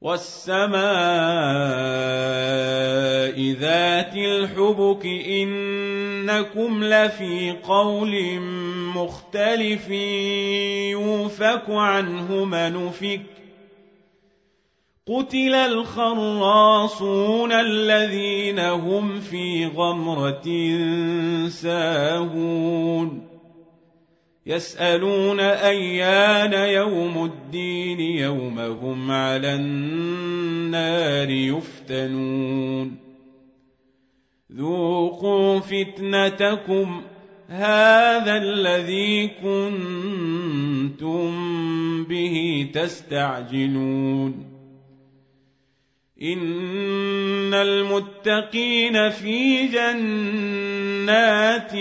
والسماء ذات الحبك إنكم لفي قول مختلف يوفك عنه منفك قتل الخراصون الذين هم في غمرة ساهون يسألون أيان يوم الدين يوم هم على النار يفتنون. ذوقوا فتنتكم هذا الذي كنتم به تستعجلون. إن المتقين في جنات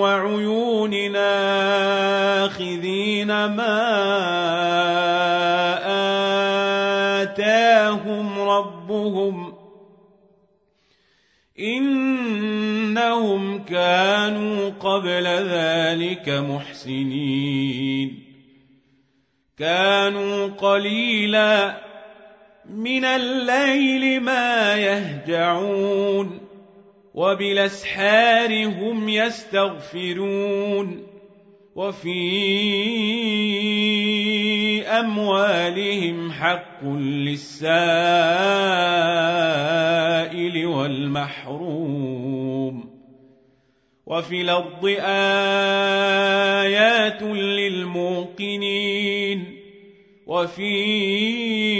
وعيون آخذين ما آتاهم ربهم إنهم كانوا قبل ذلك محسنين كانوا قليلاً من الليل ما يهجعون وبالأسحار هم يستغفرون وفي أموالهم حق للسائل والمحروم وفي الأرض آيات للموقنين وفي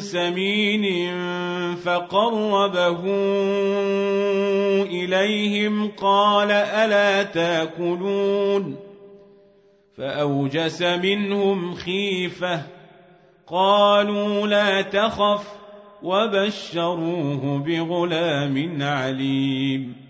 سمين فقربه إليهم قال ألا تأكلون فأوجس منهم خيفة قالوا لا تخف وبشروه بغلام عليم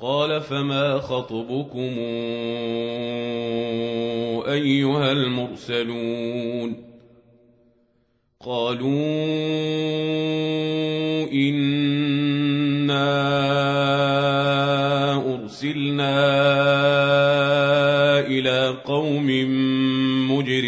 قال فما خطبكم أيها المرسلون قالوا إنا أرسلنا إلى قوم مجرمين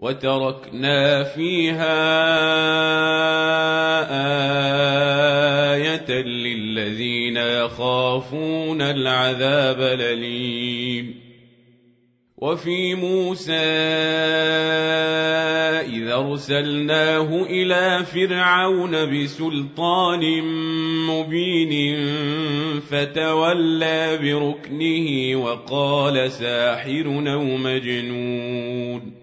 وتركنا فيها آية للذين يخافون العذاب الأليم. وفي موسى إذا أرسلناه إلى فرعون بسلطان مبين فتولى بركنه وقال ساحر أو مجنون.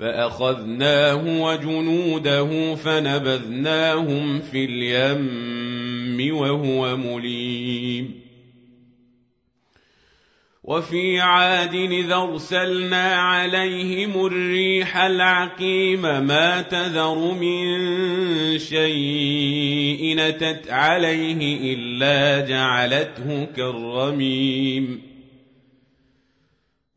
فأخذناه وجنوده فنبذناهم في اليم وهو مليم. وفي عاد إذا أرسلنا عليهم الريح العقيم ما تذر من شيء نتت عليه إلا جعلته كالرميم.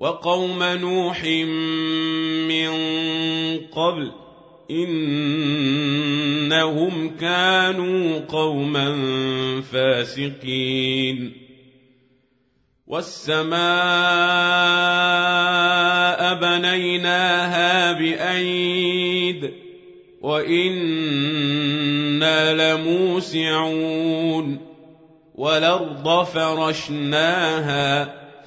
وقوم نوح من قبل إنهم كانوا قوما فاسقين. والسماء بنيناها بأيد وإنا لموسعون. والأرض فرشناها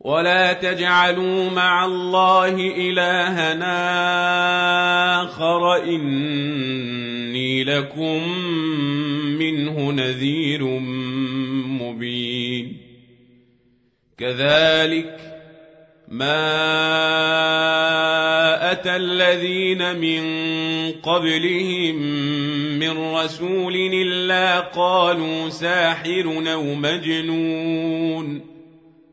ولا تجعلوا مع الله إلهنا آخر إني لكم منه نذير مبين. كذلك ما أتى الذين من قبلهم من رسول إلا قالوا ساحر أو مجنون.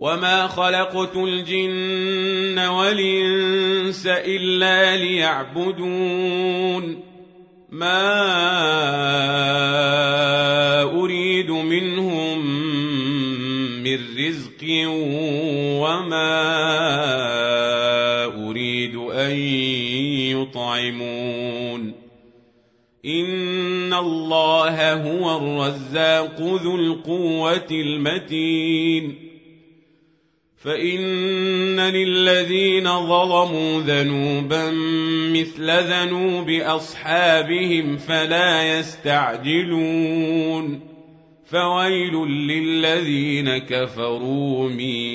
وما خلقت الجن والانس الا ليعبدون ما اريد منهم من رزق وما اريد ان يطعمون ان الله هو الرزاق ذو القوه المتين فإن للذين ظلموا ذنوبا مثل ذنوب أصحابهم فلا يستعجلون فويل للذين كفروا من